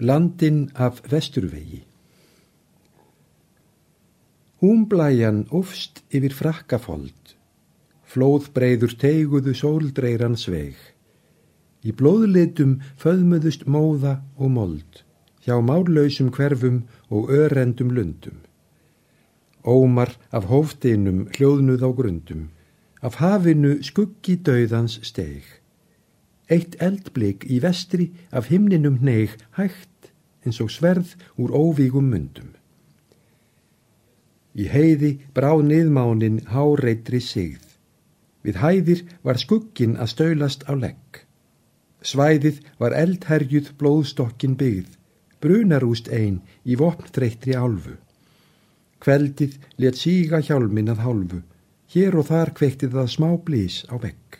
Landin af vesturvegi Húmblæjan ofst yfir frakkafold, flóðbreyður teiguðu sóldreiran sveig. Í blóðlitum föðmuðust móða og mold, hjá márlausum hverfum og örendum lundum. Ómar af hóftinum hljóðnuð á grundum, af hafinu skuggi döðans steig. Eitt eldblik í vestri af himninum neig hægt eins og sverð úr óvígum myndum. Í heiði bráð niðmánin háreitri sigð. Við hæðir var skuggin að stöylast á legg. Svæðið var eldherjuð blóðstokkin byggð, brunarúst einn í vopnþreytri álfu. Kveldið let síga hjálmin að hálfu, hér og þar kveiktið það smá blís á vegg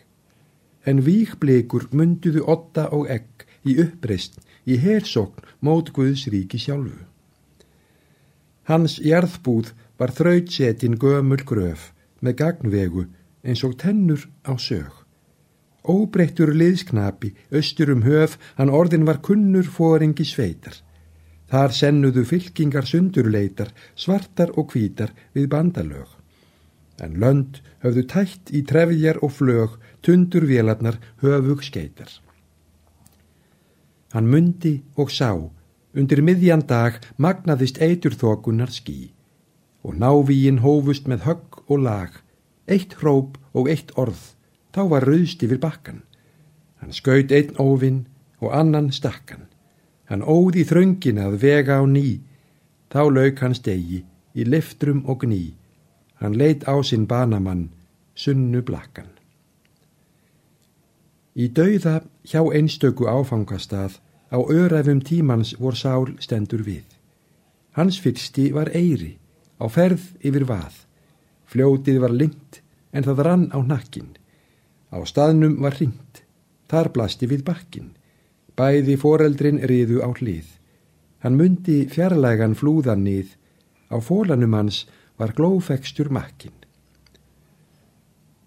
en víkblikur munduðu otta og egg í uppreist í hersokn mót Guðs ríki sjálfu. Hans jarðbúð var þrautsetin gömul gröf með gagnvegu eins og tennur á sög. Óbreyttur liðsknapi, östur um höf, hann orðin var kunnur fóringi sveitar. Þar sennuðu fylkingar sundurleitar, svartar og hvítar við bandalög. En lönd höfðu tætt í trefjar og flög tundur vélarnar höfug skeitar. Hann myndi og sá, undir miðjan dag magnaðist eitur þokunar skí og návíin hófust með högg og lag, eitt hróp og eitt orð, þá var rauðst yfir bakkan. Hann skaut einn óvinn og annan stakkan. Hann óði þröngin að vega á ný, þá lauk hans degi í liftrum og gní. Hann leitt á sinn banamann, sunnu blakkan. Í dauða hjá einstöku áfangastað á öræfum tímans vor sál stendur við. Hans fyrsti var eiri, á ferð yfir vað. Fljótið var lengt en það rann á nakkin. Á staðnum var ringt, þar blasti við bakkin. Bæði foreldrin riðu á hlið. Hann myndi fjarlægan flúðan nið, á fólanum hans var glófekstur makkin.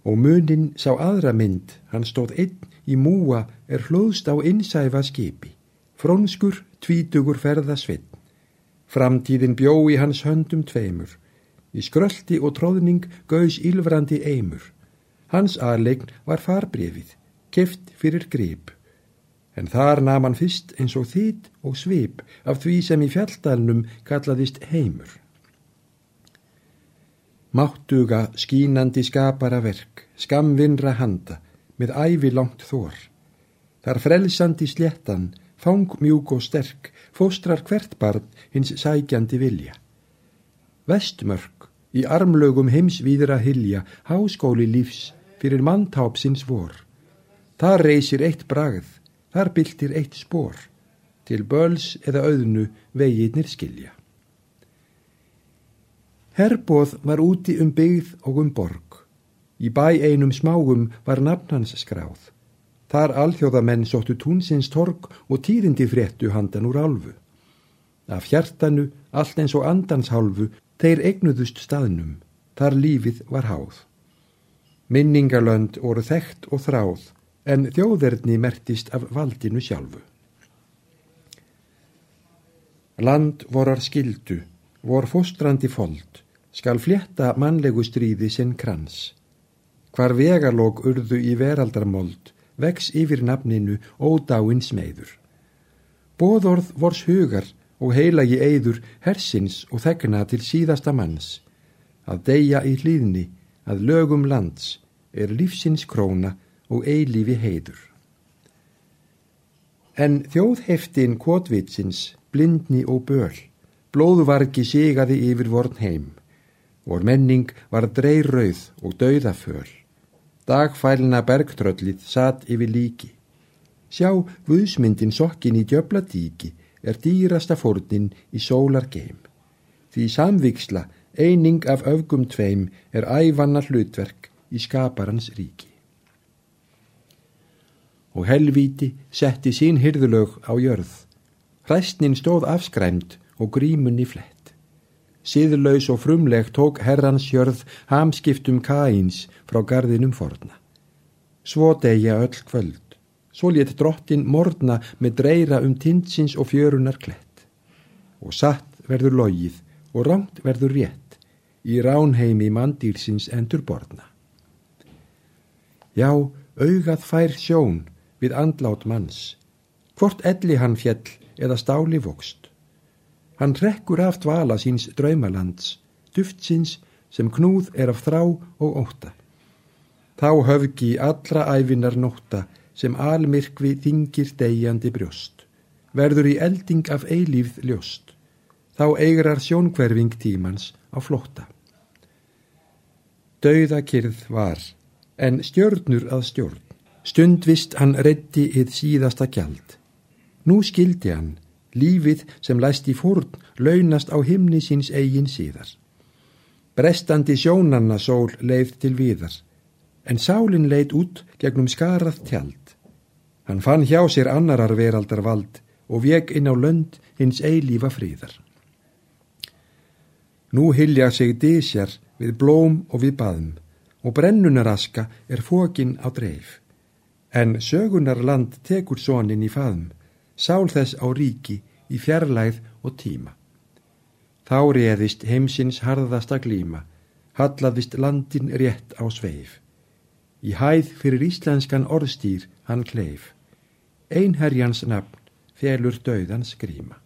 Og munin sá aðra mynd, hann stóð einn í múa er hlóðst á innsæfa skipi, frónskur tvítugur ferðasvinn. Framtíðin bjó í hans höndum tveimur, í skröldi og tróðning gauðs ylvrandi eimur. Hans aðlegn var farbrefið, keft fyrir grip. En þar nam hann fyrst eins og þýtt og svip af því sem í fjalltalnum kallaðist heimur. Máttuga skínandi skapara verk, skamvinra handa, með ævi langt þór. Þar frelsandi sléttan, fang mjúk og sterk, fóstrar hvert barn hins sækjandi vilja. Vestmörk, í armlögum heimsvíðra hilja, háskóli lífs, fyrir manntápsins vor. Þar reysir eitt bragð, þar byltir eitt spór, til böls eða auðnu veginnir skilja. Herboð var úti um byggð og um borg. Í bæ einum smáum var nafnans skráð. Þar alþjóðamenn sóttu túnsins torg og tíðindi fréttu handan úr álfu. Af hjartanu, allt eins og andanshálfu, þeir egnuðust staðnum. Þar lífið var háð. Minningalönd voru þekkt og þráð, en þjóðverðni mertist af valdinu sjálfu. Land vorar skildu, vor fóstrandi fold, skal flétta mannlegu stríði sinn krans. Hvar vegalók urðu í veraldarmold, vex yfir nafninu ódáinn smeyður. Bóðorð vors hugar og heilagi eyður hersins og þegna til síðasta manns. Að deyja í hlýðni, að lögum lands, er lífsins króna og eilífi heiður. En þjóðheftin kvotvitsins, blindni og böl, blóðvarki sigaði yfir vorn heim. Vor menning var dreirrauð og dauðaföl. Dagfælina bergtröllið satt yfir líki. Sjá vuðsmyndin sokkin í djöbladíki er dýrasta fórnin í sólar geim. Því samviksla, eining af öfgum tveim er ævanna hlutverk í skaparans ríki. Og helvíti setti sín hyrðulög á jörð. Hræstnin stóð afskræmt og grímunni flett. Síðlaus og frumleg tók herrans jörð hamskiptum kains frá gardinum forna. Svo degja öll kvöld, Svo létt drottin morna með dreira um tindsins og fjörunar klett. Og satt verður logið og rámt verður rétt í ránheimi mandýrsins endur borna. Já, augað fær sjón við andlát manns, hvort elli hann fjell eða stáli vokst. Hann rekkur af dvala síns draumalands, duftsins sem knúð er af þrá og óta. Þá höfgi allra æfinar nótta sem almirkvi þingir degjandi brjóst, verður í elding af eilífð ljóst, þá eigrar sjónkverfing tímans á flótta. Dauðakyrð var, en stjörnur að stjórn. Stundvist hann reddi yð síðasta gjald. Nú skildi hann, lífið sem læst í fórn launast á himni síns eigin síðar. Brestandi sjónanna sól leið til viðar, en sálin leið út gegnum skarað tjald. Hann fann hjá sér annarar veraldar vald og veg inn á lönd hins eilífa fríðar. Nú hilja sig dísjar við blóm og við baðum og brennunaraska er fókin á dreif. En sögunarland tekur sonin í faðum, sál þess á ríki í fjarlæð og tíma. Þá reðist heimsins harðasta glíma, hallaðist landin rétt á sveif. Í hæð fyrir íslenskan orðstýr hann kleif, einherjans nafn felur döðans gríma.